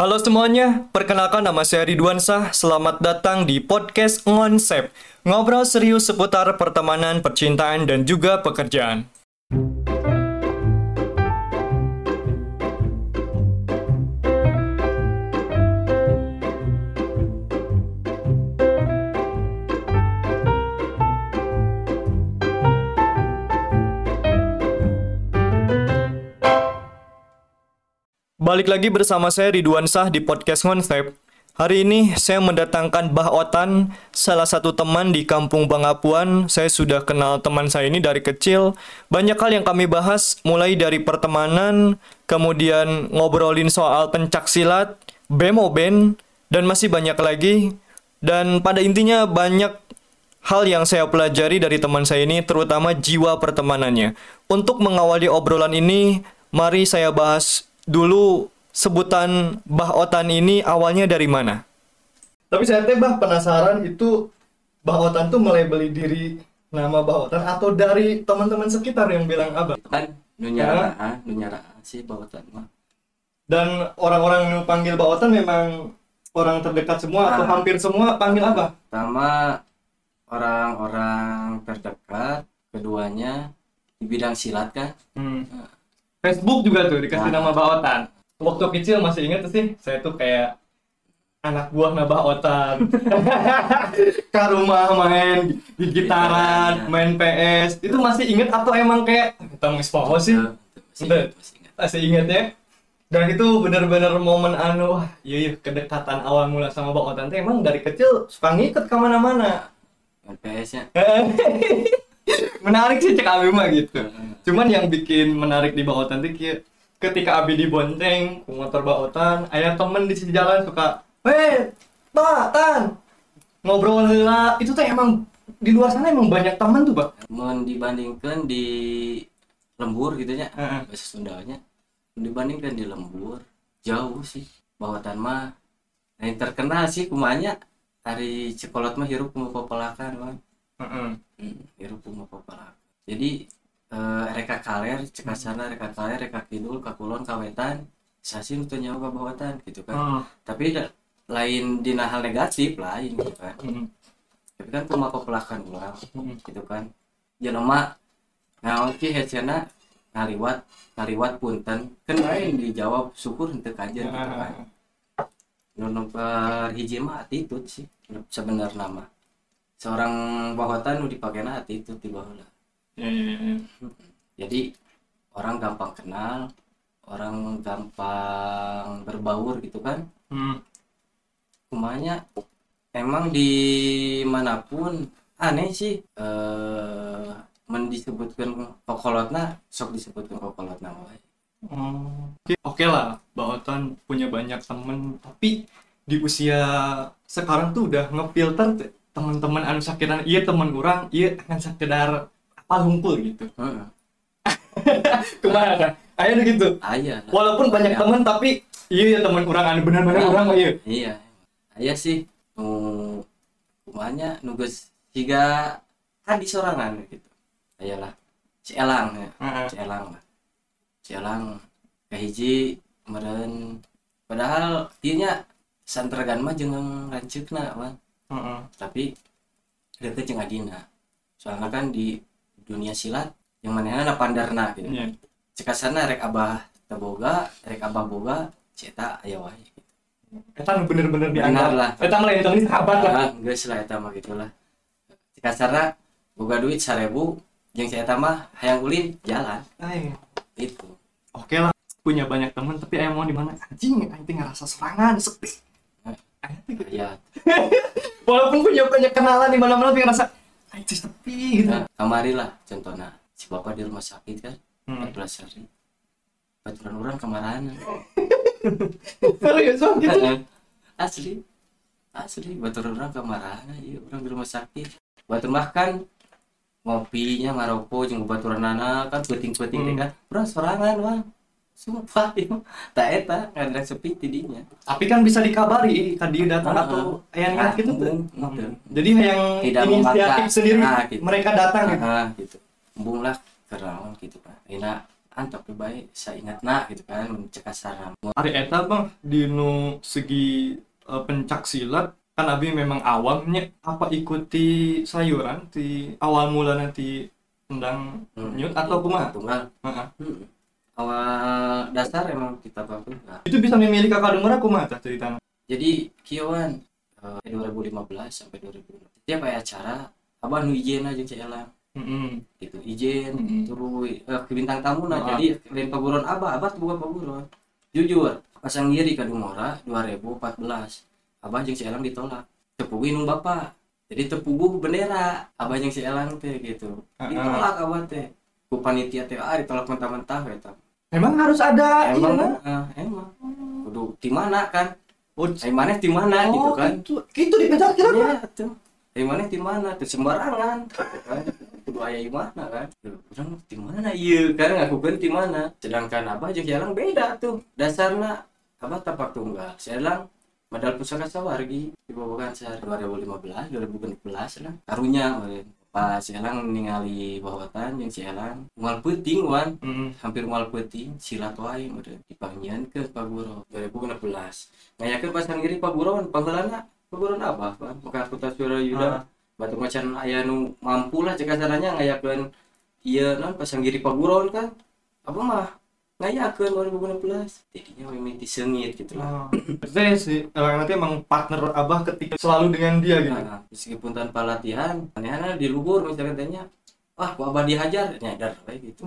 Halo semuanya, perkenalkan nama saya Ridwan Sah. Selamat datang di podcast Ngonsep. Ngobrol serius seputar pertemanan, percintaan, dan juga pekerjaan. Balik lagi bersama saya Ridwan Sah di podcast Konsep. Hari ini saya mendatangkan Bah Otan, salah satu teman di Kampung Bangapuan. Saya sudah kenal teman saya ini dari kecil. Banyak hal yang kami bahas, mulai dari pertemanan, kemudian ngobrolin soal pencak silat, bemo band, dan masih banyak lagi. Dan pada intinya banyak hal yang saya pelajari dari teman saya ini, terutama jiwa pertemanannya. Untuk mengawali obrolan ini, mari saya bahas dulu sebutan Bah Otan ini awalnya dari mana? Tapi saya teh bah penasaran itu Bah Otan tuh melebeli diri nama Bah Otan atau dari teman-teman sekitar yang bilang abah? kan nunya ah nunya sih bawatan mah Dan orang-orang yang panggil Bah Otan memang orang terdekat semua atau Ah. hampir semua panggil apa? pertama orang-orang terdekat keduanya di bidang silat kan Hmm. Facebook juga tuh dikasih Nah. nama Bah Otan. Waktu kecil masih ingat sih, saya tuh kayak anak buah Nabah Otan. Ke rumah main gitaran, Gitaran, ya. main PS. Itu masih inget atau emang kayak kita mau poho sih? Masih Udah. masih inget ya? Dan itu bener-bener momen anu, wah iya iya kedekatan awal mula sama Bah Otan tuh emang dari kecil suka ngikut ke mana-mana. Main PS nya menarik sih cek Abi mah gitu. Cuman yang bikin menarik di Baotan tuh kayak ketika Abi dibonceng ke motor Baotan, ayah temen di sisi jalan suka, "Weh, Baotan." Ngobrol lah, itu tuh emang di luar sana emang banyak temen tuh, Pak. mau dibandingkan di lembur gitu ya bahasa Sundanya dibandingkan di lembur jauh sih bawatan mah yang terkenal sih kumanya hari cekolot mah hirup kumu popolakan Heeh. Hmm, hirup kumu popolakan jadi eh, reka kaler cekasana reka kaler reka kidul kakulon kawetan sasi untuk nyawa bawatan gitu kan. Heeh. tapi da- lain dina hal negatif lain gitu kan. Heeh. tapi kan kumaha popolakan orang Heeh. gitu kan. Jelema nah oke hecena ngaliwat ngaliwat punten. Kan lain dijawab syukur henteu kajer gitu kan. Nu nomor hiji mah attitude sih sebenarnya mah seorang bahwatan nu dipakainya attitude di bawah Ya, ya. jadi orang gampang kenal orang gampang berbaur gitu kan Hmm. kumanya emang di mana pun aneh sih eh men disebutkan kokolotna sok disebutkan kokolotna wae Oh. Oke oke lah, Baotan punya banyak temen, tapi di usia sekarang tuh udah ngefilter teman-teman anu sakiran iya teman orang iya akan sekedar apa hunkul gitu. Heeh. ke mana kan? Ayo gitu. Aya walaupun banyak Ya. temen tapi iya ya teman orang anu benar-benar orang iya. Iya. Aya sih. Nu kumanya nu geus siga kan di sorangan gitu. Ayalah Cielang ya. Cielang lah. Cielang kahiji meren padahal ieu nya santragan mah jeung lanceukna mah Heeh. tapi deket jeung adina. Soalnya kan di dunia silat yang mana na pandarna gitu. Iya. cekasana rek abah teboga rek abah boga ceta aya wae gitu. Eta nu bener-bener dianggap lah. Eta mah lain temen sahabat lah. Ah geus lah eta mah gitulah. Cekasana boga duit 1000 jeung ceta mah hayang ulin jalan. Ay, itu oke lah punya banyak temen tapi ayah mau di mana? Anjing anjing ngerasa serangan sepi. Ya walaupun punya banyak kenalan di mana-mana tapi ngerasa anjing sepi gitu. Nah, kamari lah contohnya. Si bapak di rumah sakit kan? Hmm. 14 hari. Baturan orang kemarahan. Serius bang gitu? Asli. Asli batur orang kemarahan iya orang di rumah sakit. Batur makan ngopinya ngaroko jeung baturan nana kan peting-peting Hmm. kan? Orang sorangan bang semua pak tak eta ngadrak sepi tidinya. Tapi kan bisa dikabari kan dia datang Ah, atau yang niat gitu tuh. Jadi yang Tidak inisiatif sendiri Ah, gitu. mereka datang gitu. Ah, gitu. Embung lah kerawan gitu kan enak antap baik saya ingat nak gitu kan mencegah saran Ari eta bang di nu segi eh, pencak silat kan abi memang awamnya apa ikuti sayuran di awal mula nanti tendang Hmm. nyut atau kumaha? tunggal. Heeh. Hmm. Awal dasar emang kita bagus Itu bisa memilih kakak dengar aku mah tah ceritanya. jadi kieuan eh, 2015 sampai 2016 setiap aya acara abah nu izin aja cek elang. Heeh. gitu izin Mm-mm. terus eh, ke bintang tamu nah Ah. jadi lain paguron abah abah tuh bukan paguron jujur pasang ngiri ke Dumora 2014 abah jeung si Elang ditolak. Tepugu inung bapak. Jadi tepugu bendera. Abah jeung si Elang teh gitu. Ah, ditolak abah teh. Ku panitia teh ah ditolak mentah-mentah eta Emang harus ada emang iya, ah, emang. Kudu di mana kan? Oh, maneh di mana gitu kan? Itu, itu di pencak silat. ya tuh Ai maneh di mana? Tuh sembarangan gitu kan. Kudu aya di mana kan? Tuh, urang di mana? Ieu kan ngakukeun di mana? Sedangkan abah jeung Elang beda tuh. Dasarna abah tapak tunggal. Si Elang modal pusaka sawargi di bobogan sehari 2015 2016 lah. Karunya meureun pas Elang ningali bahotan jeung si Elang moal peuting wan Heeh. hampir moal peuting silat wae meureun dipangieun ke Pak Guru 2016 ngayakeun pas ngiri Pak Guru panggeulana Pak Guru apa? Kan maka kota Surayuda. Ah. batu macan aya nu mampu lah cek acaranya ngayakeun ieu non pas ngiri Pak Guru kan? Apa mah ngayakeun 2016 jadinya mimiti seungit gitu lah Ah. Saya sih, Elang nanti emang partner abah ketika selalu dengan dia gitu. Nah, meskipun tanpa latihan aneh-aneh di luhur misalnya tanya wah kok abah dihajar nyadar kayak gitu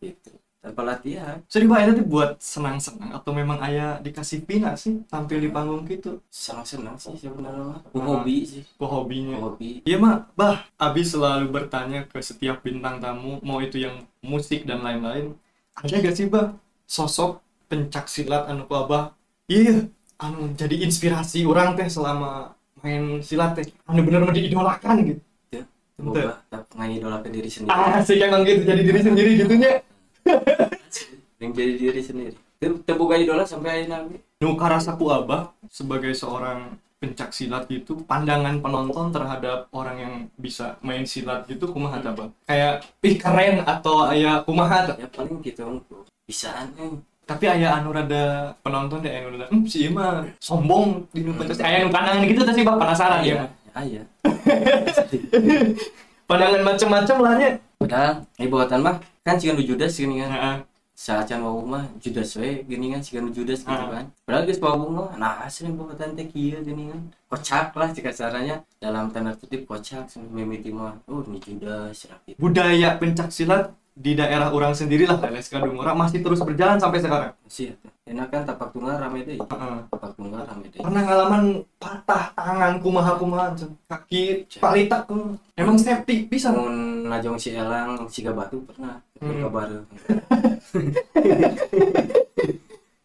gitu tanpa latihan Jadi Pak itu buat senang-senang atau memang ayah dikasih pina sih tampil di panggung gitu. senang-senang sih sebenarnya mah Ah. hobi sih Kok hobinya? hobi Iya mah, bah, Abi selalu bertanya ke setiap bintang tamu, mau itu yang musik dan lain-lain. Ada gak sih bah sosok pencak silat anu ku abah? Iya, anu jadi inspirasi orang teh selama main silat teh. Anu bener-bener diidolakan gitu. Boba tak ngidolakan diri sendiri Ah, sih emang gitu jadi diri sendiri gitunya. yang jadi diri sendiri boga idola sampai ge. Nu karasaku abah sebagai seorang pencak silat gitu, pandangan penonton terhadap orang yang bisa main silat gitu kumaha tah, Bang? Kayak ih keren atau aya kumaha ya paling gitu engko bisaan eh tapi ayah anu rada penonton deh anu rada hmm, si mah sombong. Di nu pentas ayah anu pandangan gitu sih bang? Penasaran ya aya aya pandangan macem-macem lah nya padahal ieu bawatan mah kan cigan nu judas gini kan Saacan wau mah judas we gini kan nu judas gitu Ah. kan. Padahal geus wau mah nah asli bawatan teh kieu gini kan. Kocak lah cika caranya dalam tanda kutip kocak mimiti mah oh ini judas budaya pencak silat di daerah orang sendiri lah Leles Kadungora masih terus berjalan sampai sekarang? Sih enak kan tapak tunggal rame deh. Heeh. tapak tunggal rame deh. Pernah ngalaman patah tangan kumaha kumaha kaki palitak hmm. emang safety bisa Mun najong si elang siga batu pernah. Hmm. kabar.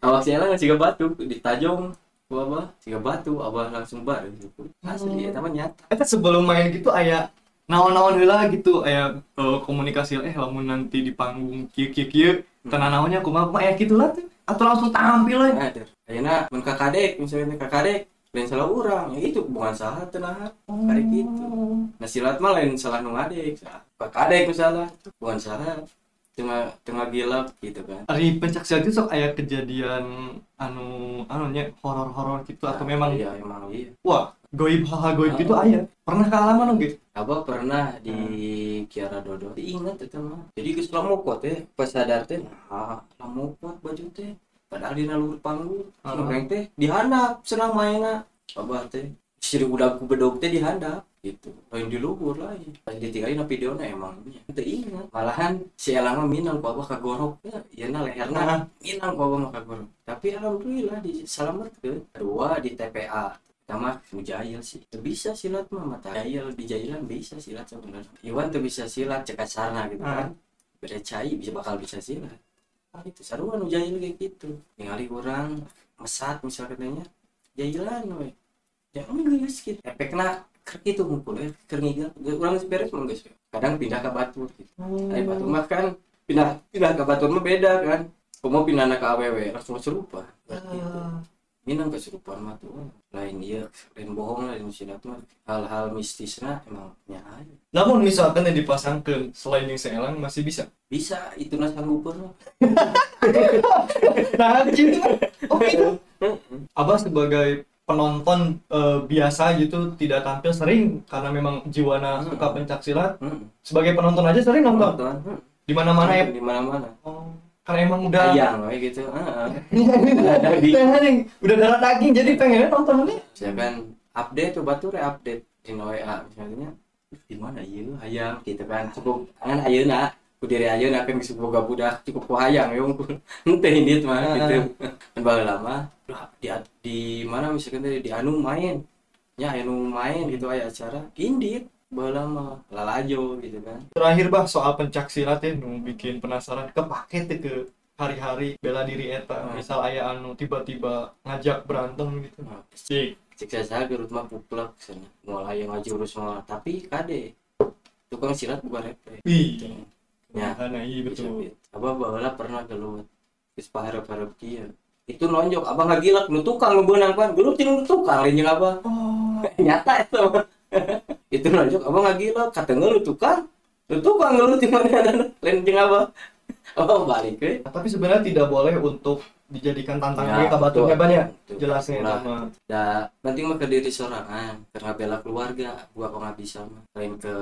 Awak si elang siga batu ditajong ku abah siga batu abah langsung bar gitu. Asli Hmm. eta mah nyata. Eta sebelum main gitu aya naon-naon heula gitu aya eh, komunikasi eh lamun nanti di panggung kieu kieu kieu tenan naonnya kumaha kumaha aya gitu lah tuh atau langsung tampil aja ada ayeuna mun kakadek misalnya kakadek lain salah urang ya itu bukan salah tenang kayak gitu. Nah silat mah lain salah nu ngadek salah kakadek misalnya bukan salah. Tengah tengah gilap gitu kan. Ari pencak silat itu sok aya kejadian anu anu nya horor-horor gitu atau memang iya emang iya. Wah goib hal goib gitu aya pernah kealaman oge Abah pernah di Kiara Dodo? Diingat itu mah jadi geus lamukot teh pas sadar teh nah lamukot baju teh. Padahal di nalur panggung Ah. uh teh dihandap senang mainna Abah teh siri udah ku bedog teh dihandap gitu. Lain di luhur lagi pas ditinggalin videona emang. Teu ingat. Malahan si Elang mah minang ku Abah kagorok ya. Ieu Ah. leherna. Minang ku Abah kagorok. Tapi alhamdulillah di salametkeun kedua di TPA pertama mujail sih. Bisa silat mah mata jail di jailan bisa silat sebenarnya. Iwan tuh bisa silat cekat sarna gitu kan. Beda cai bisa bakal bisa silat. Nah, itu saruan mujail kayak gitu. Ningali orang mesat misal katanya jailan we. Ya enggak gitu. Efeknya itu ngumpul ya. Ker ngigap orang beres mah geus we. kadang pindah ke batur gitu. Ay, batur mah kan pindah pindah ke batur mah beda kan. Kamu pindah ke AWW langsung serupa gitu. Minang kesurupan mah tuh. Lain iya lain bohong lain musina tuh. Mah hal-hal mistisna emang nya aja. Namun misalkan yang dipasangkan selain yang seelang masih bisa? Bisa itu nah sanggup mah nah gitu oh gitu. Abah sebagai penonton eh, biasa gitu tidak tampil sering karena memang jiwana Hmm. suka pencak silat Hmm. sebagai penonton aja sering nonton. Hmm. di mana mana ya? Di mana-mana. Oh, karena emang udah kayak gitu. Heeh. pengen udah darah daging jadi pengennya nonton ini saya kan update coba tuh re-update di WA misalnya di mana iya hayang gitu kan. Cukup kan ayeuna ku diri ayeuna kan geus boga budak. Cukup ku hayang ya unggul henteu ini mah gitu. Kan bae lama. Di di mana misalkan tadi? Di anu main. Ya anu main gitu aya acara. Indit bae lama lalajo gitu kan. Terakhir bah soal pencak silat ya nu bikin penasaran. Kepake teh ke hari-hari bela diri eta. Hmm. misal aya anu tiba-tiba ngajak berantem gitu. Nah, Cik. cek saya saya gerut mah puplak sana mulai yang ngajurus mah tapi kade tukang silat bukan repre Ih, ya. Nah, iya bisa betul. bet abah baheula pernah gelut. Geus paharep-harep kieu itu nonjok. Abah nggak gila. Nu tukang nu beunang pan gelut nu tukang lain jeung abah Oh, nyata itu. mah. itu nonjok abah nggak gila kata lu tukang nu tukang gelut jeung mana? Lain jeung abah abah balik ke tapi sebenarnya tidak boleh untuk dijadikan tantangan Ya, kita banyak Betul. jelasnya sama ya penting mah ke diri sorangan karena bela keluarga gua kok nggak bisa mah. Lain ke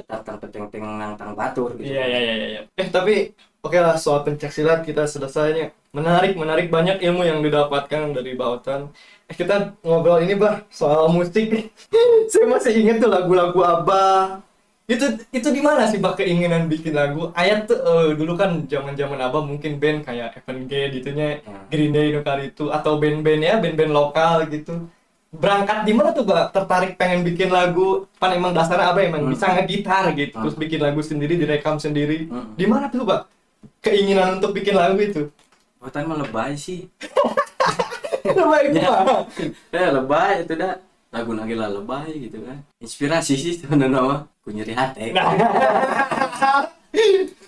petang peteng-teng nang tang batur gitu. Iya iya iya iya. Eh tapi oke lah soal pencak silat kita selesainya. Menarik menarik banyak ilmu yang didapatkan dari Bautan. Eh kita ngobrol ini bah soal musik. Saya masih ingat tuh lagu-lagu Abah. Itu itu di mana sih bah keinginan bikin lagu? Ayat tuh eh, dulu kan zaman-zaman Abah mungkin band kayak Evan G gitunya Hmm. Green Day kali itu atau band-band ya band-band lokal gitu. Berangkat di mana tuh, Mbak? Tertarik pengen bikin lagu? Pan emang dasarnya Abah emang Hmm. bisa ngegitar gitu, Hmm. terus bikin lagu sendiri, direkam sendiri. Hmm. Di mana tuh, Pak? Keinginan untuk bikin lagu itu? Buatan mah lebay sih itu, Ya. Eh lebay itu dah lagu nagila lebay gitu kan inspirasi sih sebenarnya mah ku nyeri hati Nah.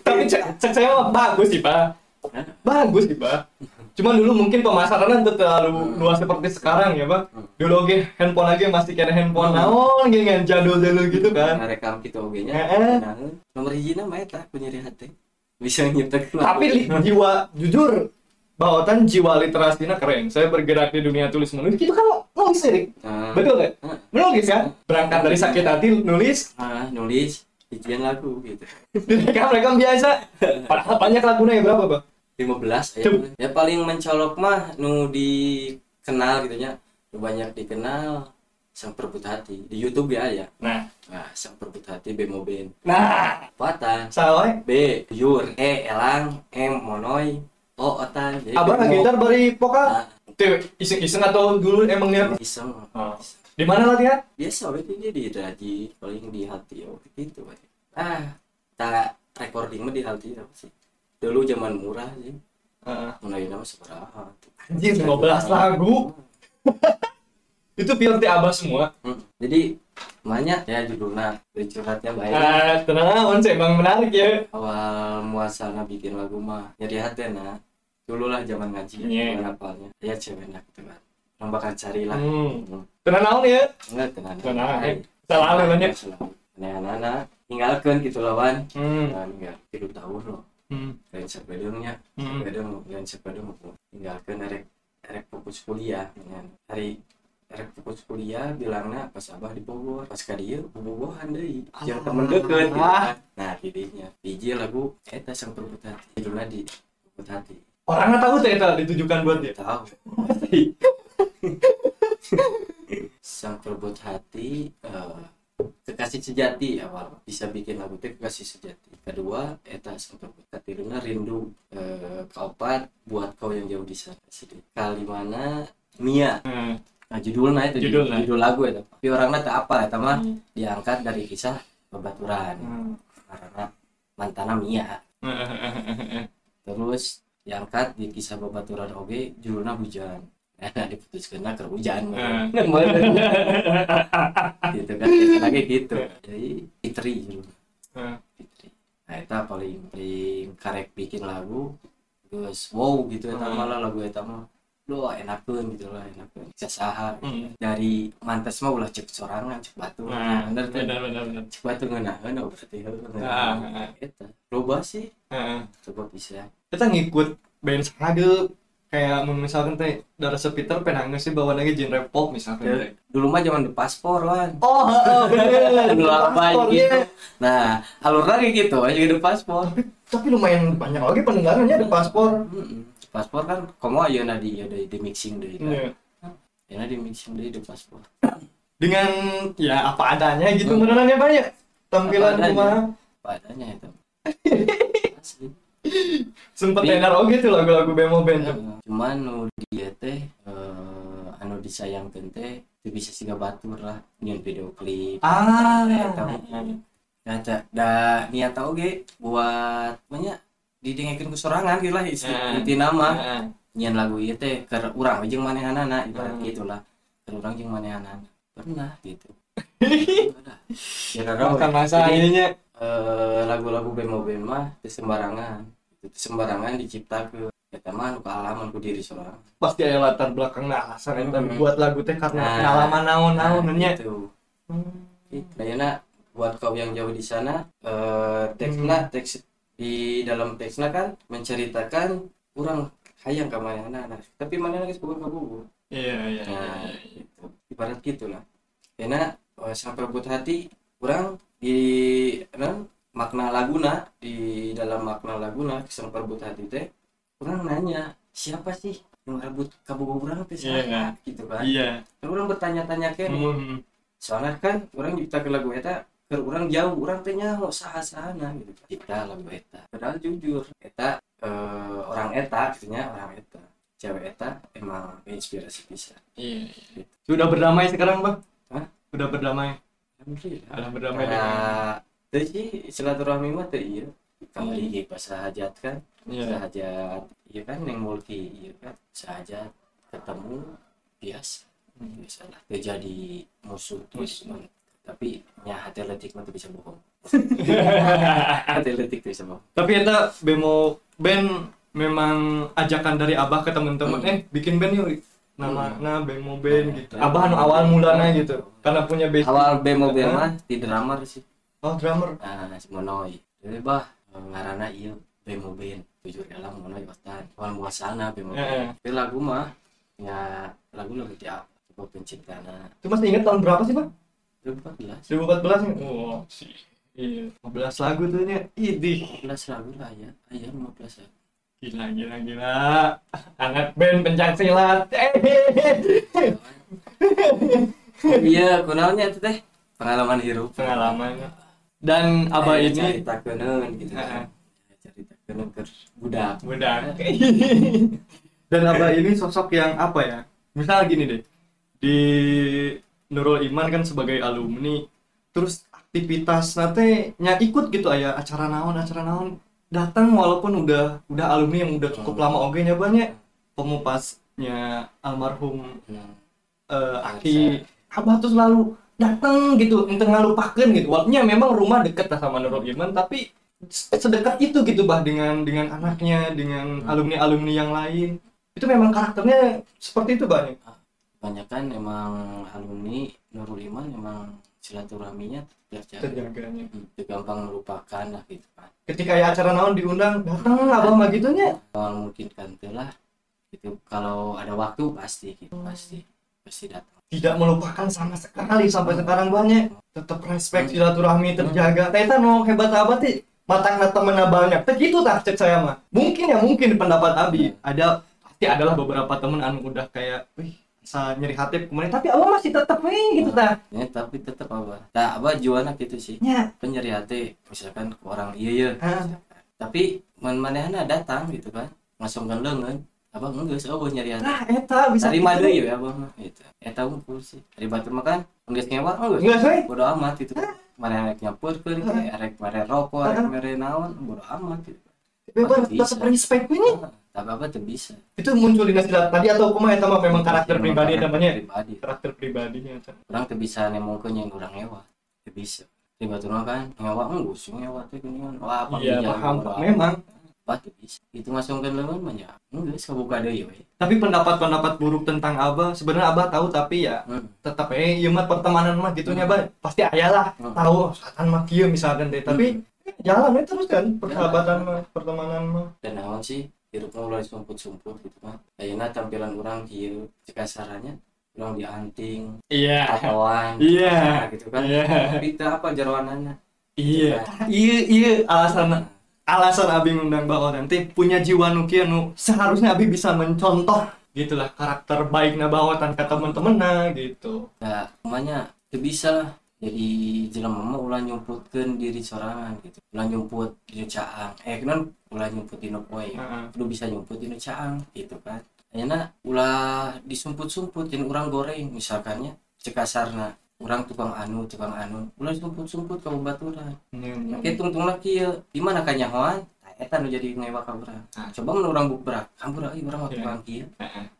Tapi cek, saya mah bagus sih, Pak. Hah? Bagus sih, Pak. Cuman dulu mungkin pemasarannya tuh terlalu Hmm. luas seperti sekarang ya, Pak. Hmm. Dulu oke handphone aja masih kayak handphone Hmm. naon gitu kan jadul-jadul gitu kan. ngerekam gitu oge nya Heeh. Nah, nomor hiji mah eta ku nyeri hati bisa nyiptakeun Tapi li- jiwa jujur Bawatan jiwa literasinya keren. Saya bergerak di dunia tulis menulis. Itu kan nulis lirik. Nah, Betul? Heeh. Menulis kan? Berangkat dari sakit hati nulis. ah, nulis bikin lagu gitu Direkam rekam biasa. Padahal banyak lagunya ya berapa bang? 15 Cep. ya, ya paling mencolok mah nu dikenal gitu nu banyak dikenal sang perebut hati di YouTube ya ya Nah, nah sang perebut hati bemo ben nah, Patan salah. ya. B Yur E Elang M Monoy O Otan jadi Abang bemo. gitar bari vokal. Nah, Tuh, iseng-iseng atau dulu emang niat? iseng Oh. Di mana latihan? biasa we dia di raji paling di hati oh gitu we. ah tak recording mah di hati apa sih dulu zaman murah sih Heeh. mulai nama seberapa Anjir, 15 lagu. Itu pure ti abah semua. Hmm. Jadi banyak ya judulnya dari curhatnya baik. Ah, tenang aja, saya emang menarik ya. Awal muasalnya bikin lagu mah nyari hati nah. Dulu lah zaman ngaji Iya. apalnya. Ya cewek nak gitu kan. Orang bakal cari lah. Hmm. Hmm. Tenang naon ya. Enggak tenang. Tenang. Salah. Nah, anak tinggalkan gitu lawan. Hmm. Nah, tiga tahun loh. Hmm. Lain sepedungnya, sepedung, lain sepedung. Tinggalkan erek erek fokus kuliah. Ya. Hari erek fokus kuliah bilangnya pas abah di Bogor pas ka dieu bobogohan deui jeung temen deket gitu kan. nah didinya hiji lagu eta sang perebut hati. Judulnya di perebut hati. Orangnya tahu teh eta ditujukan buat dia. tahu. Sang perebut hati eh, kekasih sejati awal. Bisa bikin lagu teh kekasih sejati. Kedua eta sang perebut hati. Luna rindu eh, keempat buat kau yang jauh di sana. Sedih. Kalimana Mia. Hmm. Nah, judulnya itu Judulnya. judul lagu itu. Tapi orangnya tak apa, itu mah diangkat dari kisah bebaturan. Hmm. Karena mantana Mia. Terus diangkat di kisah bebaturan oge judulnya hujan. Nah, diputuskan ke hujan. Hmm. gitu kan, lagi gitu. Jadi Fitri judulnya. Hmm. Fitri. Nah, itu paling paling karek bikin lagu. Terus wow gitu eta Hmm. malah lagu eta mah lo enakeun gitu lah enakeun bisa saha Hmm. dari mantes mah ulah cek sorangan cek batu Nah, bener tuh benar benar benar. cek batu ngeunaheun oh berarti heuh Ah, eta loba sih Heeh. coba bisa Kita ngikut band sagel kayak misalkan teh dari Peter pengen sih bawa lagi genre pop misalkan. Ya, dulu mah zaman the paspor lah Oh, heeh, bener. dulu apa gitu iya. nah alur lagi gitu aja the paspor Tapi lumayan banyak lagi pendengarannya di paspor. Mm-mm. Paspor kan komo aja nadi ya di, di mixing deh kan Iya. ya di mixing deh di paspor Dengan ya apa adanya gitu menurutnya banyak tampilan Apa adanya. kumaha. apa adanya itu asli Sempet Iya. enar oke tuh lagu-lagu bemo band. tuh. cuman nu dia teh eh, anu disayangkeun teh teu bisa siga batur lah nyeun video klip Ah, Eta. Ada da niat oge buat banyak didengekeun ku sorangan gitu lah isi Nah. inti nama Heeh. nyian lagu ieu teh urang we jeung manehanana ibarat Hmm. gitulah keur urang jeung manehanana pernah gitu ya Makan kagak masa ininya. eh, lagu-lagu bemo mah teu sembarangan itu sembarangan diciptakeun eta mah nu kaalaman ku diri sorang Pasti ada latar belakang nah asal eta Hmm. buat lagu teh karena Nah. pengalaman naon-naon nya. gitu Hmm. Kayaknya buat kau yang jauh di sana, eh, teksnya teks di dalam teksnya kan menceritakan orang hayang ke mana anak tapi mana lagi bukan kabur. Iya, iya. Nah, iya. gitu. ibarat gitulah. Karena eh, sang perebut hati orang di non, makna laguna di dalam makna laguna sang perebut hati teh orang nanya siapa sih yang rebut kabuburan teh Iya. siapa gitu kan. Iya. Kan orang bertanya-tanya kan Hmm. soalnya kan orang cipta ke lagu eta ke orang jauh orang teh nyaho saha sahana gitu. Cipta lagu eta. Padahal jujur eta eh, orang eta artinya orang eta. Cewek eta emang inspirasi bisa. Iya. Sudah berdamai sekarang, Bang? Hah? Sudah berdamai. alhamdulillah. Sudah berdamai dengan nah teu sih silaturahmi mah teu ieu kembali ge pas sahajat kan Iya. sahajat iya kan yang multi iya kan. Sahajat ketemu biasa. Hmm. biasalah. Teu jadi musuh terus tapi nya hati letik mah bisa bohong hati letik bisa bohong Tapi eta bemo band memang ajakan dari Abah ke temen-temen, Hmm. eh bikin band yuk. Nama Hmm. nah bemo band Hmm. gitu. Abah anu awal mulanya gitu. Karena punya basic. awal bemo Hah? mah di drummer sih Oh, drummer. nah si monoy jadi bah ngarana iya bemo band tujuh dalam monoy otan awal muasana bemo band tapi lagu mah ya lagu lagu di apa coba penciptana Itu masih ingat tahun berapa sih, Bang? 2014 2014 nih. Oh, sih. Iya, 15 lagu tuh nya. Idih. 15 lagu lah ya ayo 15 ya Gila, gila, gila. Anak band pencak silat. Eh, iya kunaonnya itu teh pengalaman hidup pengalaman. Dan Abah Eh, ini cerita kenen gitu Heeh. kan cerita kenen ke budak budak. Dan Abah ini sosok yang apa ya? Misal gini deh. Di Nurul Iman kan sebagai alumni terus aktivitas nanti nya ikut gitu aya acara naon acara naon datang walaupun udah udah alumni yang udah cukup lama oge nya banyak pemupasnya almarhum Hmm. eh, Aki Abah tuh selalu datang gitu untuk ngalupakeun gitu walaupun memang rumah deket lah sama Nurul Iman tapi sedekat itu gitu bah dengan dengan anaknya dengan Hmm. alumni alumni yang lain itu memang karakternya seperti itu bah nih. Banyak kan emang alumni Nurul Iman emang silaturahminya terjaga. Terjaganya itu gampang melupakan lah gitu kan ketika ya acara naon diundang datang abah mah gitunya kalau mungkin kan lah itu kalau ada waktu pasti gitu pasti pasti datang tidak melupakan sama sekali sampai sekarang banyak tetap respect silaturahmi terjaga. Teta no hebat abah sih matang temen banyak. Teh gitu tak cek saya mah. Mungkin ya mungkin pendapat Abi. Ada pasti adalah beberapa temen anu udah kayak wih bisa nyeri hati kemudian tapi abah masih tetap nih gitu tah ya tapi tetap apa tak apa juana gitu sih. Nya penyeri hati misalkan ke orang iya ya tapi man manehna datang gitu kan. Ngasongkan lengan abang enggak sih abang nyari hati nah eta bisa gitu. deh ya abang mah gitu. Eta unggul sih. Dari batu makan enggak ngewa enggak? Enggak sih bodo amat gitu. Mana arek nyampurkeun ke arek mere rokok arek mere naon bodo amat gitu bebas tetap respect ini? Tapi apa tuh bisa. Itu muncul di nasihat tadi atau kumaha eta mah memang karakter pribadi namanya? pribadi. Karakter pribadinya orang tuh bisa nemongkeun yang ngewa tuh bisa. Mah kan ngewa enggak sih ngewa tuh gini wah apa iya paham memang. Tuh bisa. Itu masukkan lengan mah ya. Enggak sih buka deh ya tapi pendapat-pendapat buruk tentang abah sebenarnya abah tahu tapi ya hmm. tetap eh iya mah pertemanan mah gitunya bah pasti ayah lah Hmm. tahu setan mah kieu misalkan deh. Tapi eh, jalan aja terus kan persahabatan mah pertemanan mah. Dan naon sih hidupnya mulai sumput-sumput gitu kan ayeuna tampilan orang kieu cekasarannya orang dianting iya. tatoan Iya. gitu kan. Iya. kita apa jarwanannya? Iya. Iya iya alasan alasan abi ngundang Mbak Oren teh punya jiwa nu kieu nu seharusnya abi bisa mencontoh gitulah karakter baiknya Oren ke teman-temanna gitu. Nah namanya itu bisa lah jadi jelema ulah nyumputkeun diri sorangan gitu. Ulah nyumput di caang. Eh kan ulah nyumput di poe? Lu bisa nyumput di caang gitu kan. Ayeuna ulah disumput-sumput jeung urang goreng misalkannya cekasarna urang tukang anu tukang anu ulah disumput-sumput ka babaturan Iya. Oke tungtungna kieu. Di mana ka nyahoan? Tah, eta nu jadi ngewa ka urang. Ah. coba mun urang bukberak hampura euy urang mah Iya. tukang kieu.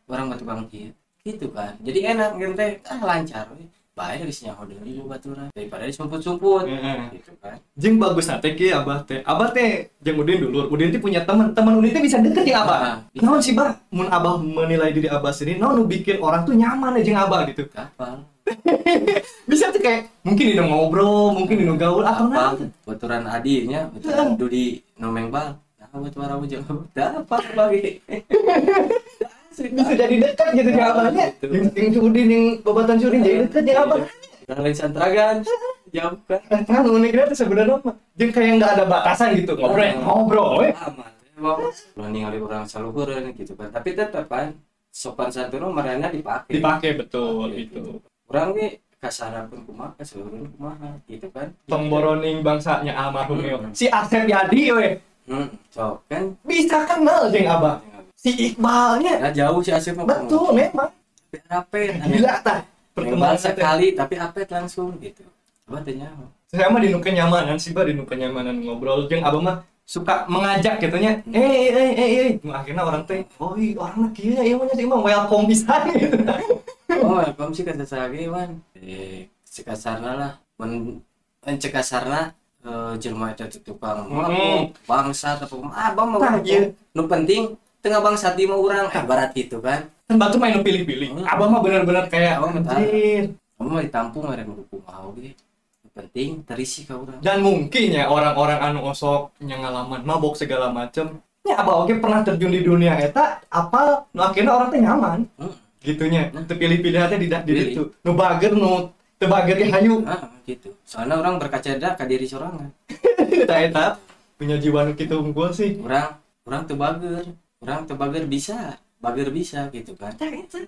Orang mah tukang kieu. Gitu kan. Jadi enak teh ah lancar we bae geus nyaho deui babaturan daripada disumput-sumput Heeh. gitu kan Jeng bagus nate ki abah teh. Abah teh jeung Udin dulu. Udin teh punya teman. Teman Udin teh bisa deket jeung abah. Ah, bisa. Naon sih, Bah? Mun abah menilai diri abah sendiri, naon nu bikin orang tuh nyaman aja jeung abah gitu. kapal Bisa tuh kayak mungkin dino ngobrol, mungkin dino gaul atau kapal naon. baturan adinya baturan dudi nomeng bal nah buat warau jeung dapat bagi Bisa jadi dekat gitu jeung abahnya. Gitu. Jeung jeung si Udin yang babatan si Udin jadi dekat jeung abah. lain santragan jauh kan Eh, kan uniknya tuh sebenarnya mah jeung kayak nggak ada batasan gitu. Ngobrol, ngobrol we. aman emang lo ningali orang saluhureun gitu kan tapi tetap kan sopan santun marana dipakai Dipakai betul itu. orang nih kasarapan kumaha keseluruhan kumaha gitu kan Pemboroning bangsanya almarhum Hmm. Eo. Si Asep Yadi we. hmm so kan Bisa kenal jeung abah. Si Iqbalnya. Nah jauh si Asep mah betul memang. Tapi apet. Gila tah perkembangan sekali tapi apet langsung gitu. Coba tanya saya mah di nu kenyamanan sih bah di nu kenyamanan ngobrol. Jeung abah mah suka mengajak gitunya eh eh eh eh eh Nu akhirnya orang teh oh iya orang kieu ya ieu mah sih mah welcome pisan gitu oh welcome sih kata saya man eh sekasarna lah. Men men cekasarna eh, jelema eta teh tukang Hmm. bangsa atau ah bang mau iya. nu penting tengah bangsa di mau urang. Eh, barat gitu kan. Kan batu main pilih-pilih abah mah bener-bener kayak Abah mah kamu mah ditampung ada nu mau ge. Nu penting terisi ka urang. Dan mungkin ya orang-orang anu osok yang ngalaman mabok segala macem. Ya abah oke pernah terjun di dunia eta apa nu akhirnya orang teh nyaman. Hmm. gitunya. Nah. terpilih-pilih aja di di ditu nu bager nu teu bager ge hayu. Ah gitu. Soalnya orang berkaca dah ke diri sorangan. Eta eta punya jiwa nu kitu unggul sih. Orang orang teu bager orang teu bager bisa bager bisa gitu kan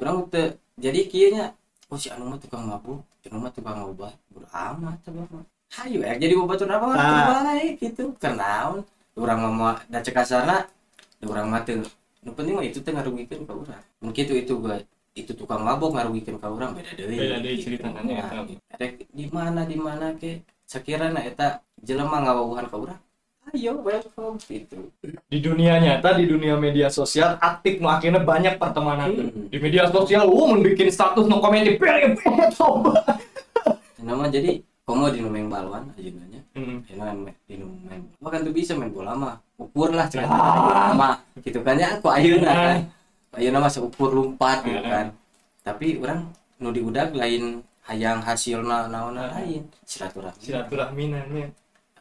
orang teu jadi kieunya oh si anu mah tukang mabuk si anu mah tukang obat bodo amat coba mah hayu eh jadi obat apa Ah. teu baik gitu karena orang mah da cek da urang mah teu nu penting mah itu teh ngarugikeun ka urang mungkin itu itu gue itu tukang mabok ngarugikeun ka urang beda deui Beda deui gitu. ceritanya, Nah, gitu. Di mana di mana ke sekiranya eta jelema ngawauhan ka urang ayo welcome gitu di dunia nyata di dunia media sosial aktif nu akhirnya banyak pertemanan Hmm. di media sosial mun bikin status nu komen di pilih coba nama jadi komo di numeng balwan aja nanya Hmm. main di numeng bahkan tuh bisa main bola mah ukur lah cerita Ah. mah gitu kan ya aku ayeuna kan ayeuna mah seukur lompat gitu Ah. kan tapi orang nu diudag lain hayang hasilna naona Ah. lain silaturahmi silaturahminannya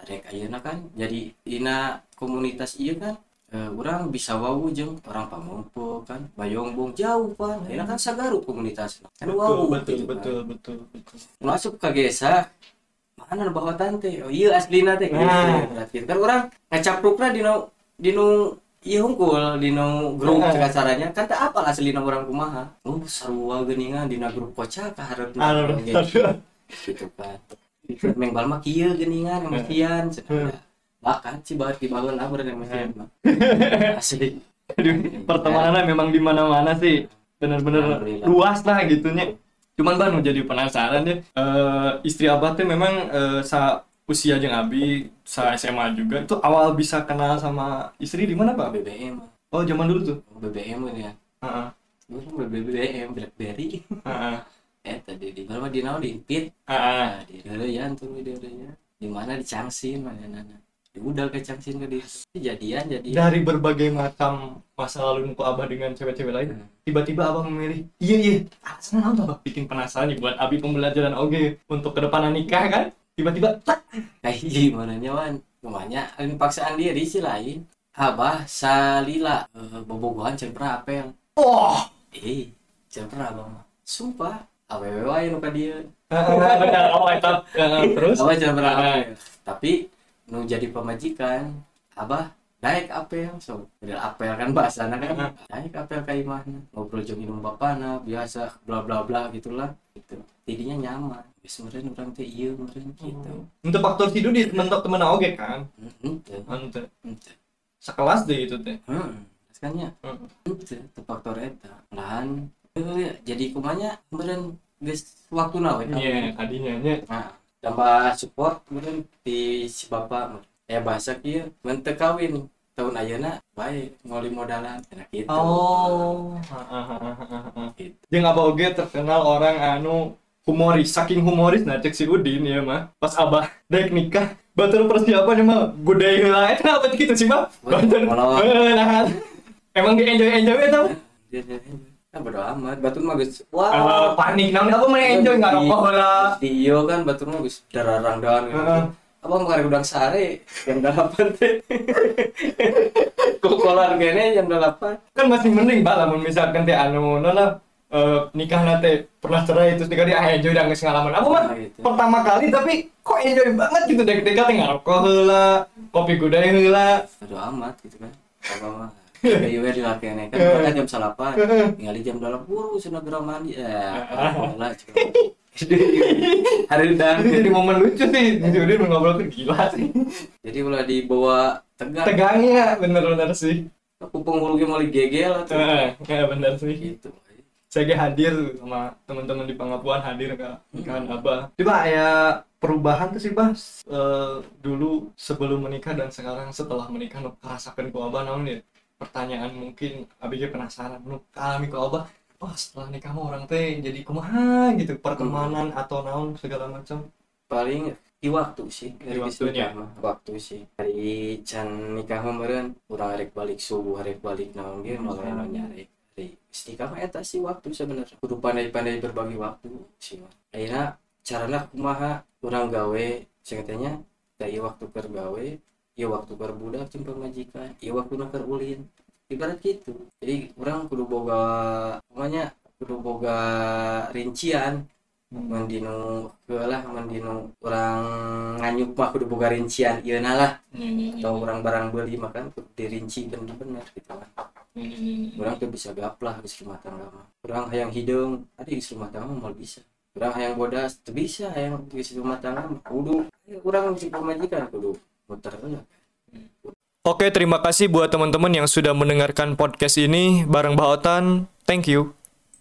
rek ayeuna kan? Jadi dina komunitas iya kan eh, orang bisa wau jeung orang pamompo kan bayongbong jauh kan. Ayeuna kan sagaru komunitas. Kan betul wau betul gitu kan. betul betul betul. Masuk ke desa mana bawa tante? Oh iya aslina teh gitu Nah. berarti kan orang ngacaprukna di nu di nu iya hungkul di nu grup Nah. cek caranya kan tak apa aslina orang kumaha? Oh sarua geuningan dina grup kocak Aduh, aduh. gitu kan itu mengbal mah kieu geuningan yang mestian bahkan si bahat dibangun abur yang mestian mah asli Aduh, pertemanannya memang di mana-mana sih. Bener-bener luas lah gitunya. Cuman banu jadi penasaran ya Eh, istri abah teh memang eh, sa usia jeung abi sa SMA juga itu awal bisa kenal sama istri di mana pak? BBM oh zaman dulu tuh? BBM kan ya Heeh, Gue BBM BlackBerry. Heeh, eh tadi di mana di naon? Di Pit heeh. Nah, di Dereyan tuh di Dereyan. Di mana? Di Cangsin mana nana. diudal ke cangsin ke dia kejadian jadi dari berbagai macam masa lalu muka abah dengan cewek-cewek lain Hmm. tiba-tiba abah memilih iya iya alasan apa abah? Bikin penasaran nih buat abi pembelajaran oke untuk ke depan nikah kan? Tiba-tiba tak kayak gimana nyawan namanya ini paksaan diri sih lain abah salila eh, bobogohan can pernah apel. Oh! Eh can pernah abah sumpah awewe wae nu ka dia. Benar itu Eh, terus? abah can pernah Ah. tapi nu jadi pemajikan abah naik apel so dari apel kan bahasana kan? Naik apel ka imahna ngobrol jeung minum bapana biasa bla bla bla gitulah. Gitu. Tidinya nyaman. Geus meureun urang teh ieu meureun gitu. Untuk faktor tidur di mentok temen oke kan? Henteu, anu teh. Henteu. sekelas deh itu teh. Heeh, kan nya. Heeh. Henteu, teu faktor eta. Lahan jadi kumanya meureun geus waktuna we. iya tadinya nya Nah, tambah support meureun ti si bapak ya bahasa kieu mun teu kawin. Tahun ayeuna bae ngoli modalan enak gitu. oh. Gitu. jeung abah oge terkenal orang anu humoris saking humoris. Nah cek si Udin ya mah. Pas abah dek nikah batur persiapan mah gudai heula. Eta apa gitu sih mah? Batur Eh, nah. emang dia enjoy enjoy eta mah? Kan bodo amat, batur mah geus Eh, wah. panik namun apa mana enjoy nggak rokok lah Di iyo kan batur mah geus dararang daun gitu. Heeh. Apa mau udang sare jam 8 teh. Kokolan kene jam 8. kan masih mending bah lamun misalkan teh anu nona eh, nikah nate pernah cerai terus nikah dia ah enjoy dan geus ngalaman apa mah gitu. pertama kali tapi kok enjoy banget gitu dek dek teh ngarokok heula kopi gudai heula Bodo amat gitu kan. Apa mah kayak we dilakene kan kita jam 8. Ningali jam 8 buru cenah geura mandi. Ya, lah Hari dan jadi momen lucu sih si Udin ngobrol tuh gila sih jadi ulah dibawa tegang. tegangnya bener-bener sih Kupung hulu ge mau gegel atuh. Eh, ya bener sih Gitu. saya hadir sama teman-teman di Pangapuan hadir ke nikahan abah coba ya perubahan tuh sih bah Eh, dulu sebelum menikah dan sekarang setelah menikah nu rasakan ku abah naon ya pertanyaan mungkin abi ge penasaran. Nu alami ku abah oh setelah nikah mah orang teh jadi kumaha? Gitu pertemanan atau naon segala macam. Paling di waktu sih Di dari waktunya. waktu sih. Dari can nikah mah meureun urang arek balik subuh arek balik naon ge mulai Hmm. nyari dari nikah mah eta sih waktu sebenarnya. Kudu pandai-pandai berbagi waktu sih ayeuna carana kumaha urang gawe sing katanya da ieu waktu keur ieu waktu keur budak jeung pamajikan ieu waktu keur ulin. Ibarat gitu. Jadi orang kudu boga namanya kudu boga rincian. Mendino lah mendino orang nganyuk mah kudu boga rincian. Ieu lah. Atau orang barang beli makan kudu dirinci bener-bener gitu kan. Orang tuh bisa gaplah geus rumah tangga mah. Orang hayang hidung ada geus rumah tangga mah bisa. Orang hayang bodas tuh bisa hayang geus rumah tangga mah kudu. Orang si pemajikan kudu heula Oke, terima kasih buat teman-teman yang sudah mendengarkan podcast ini bareng Bahotan. Thank you.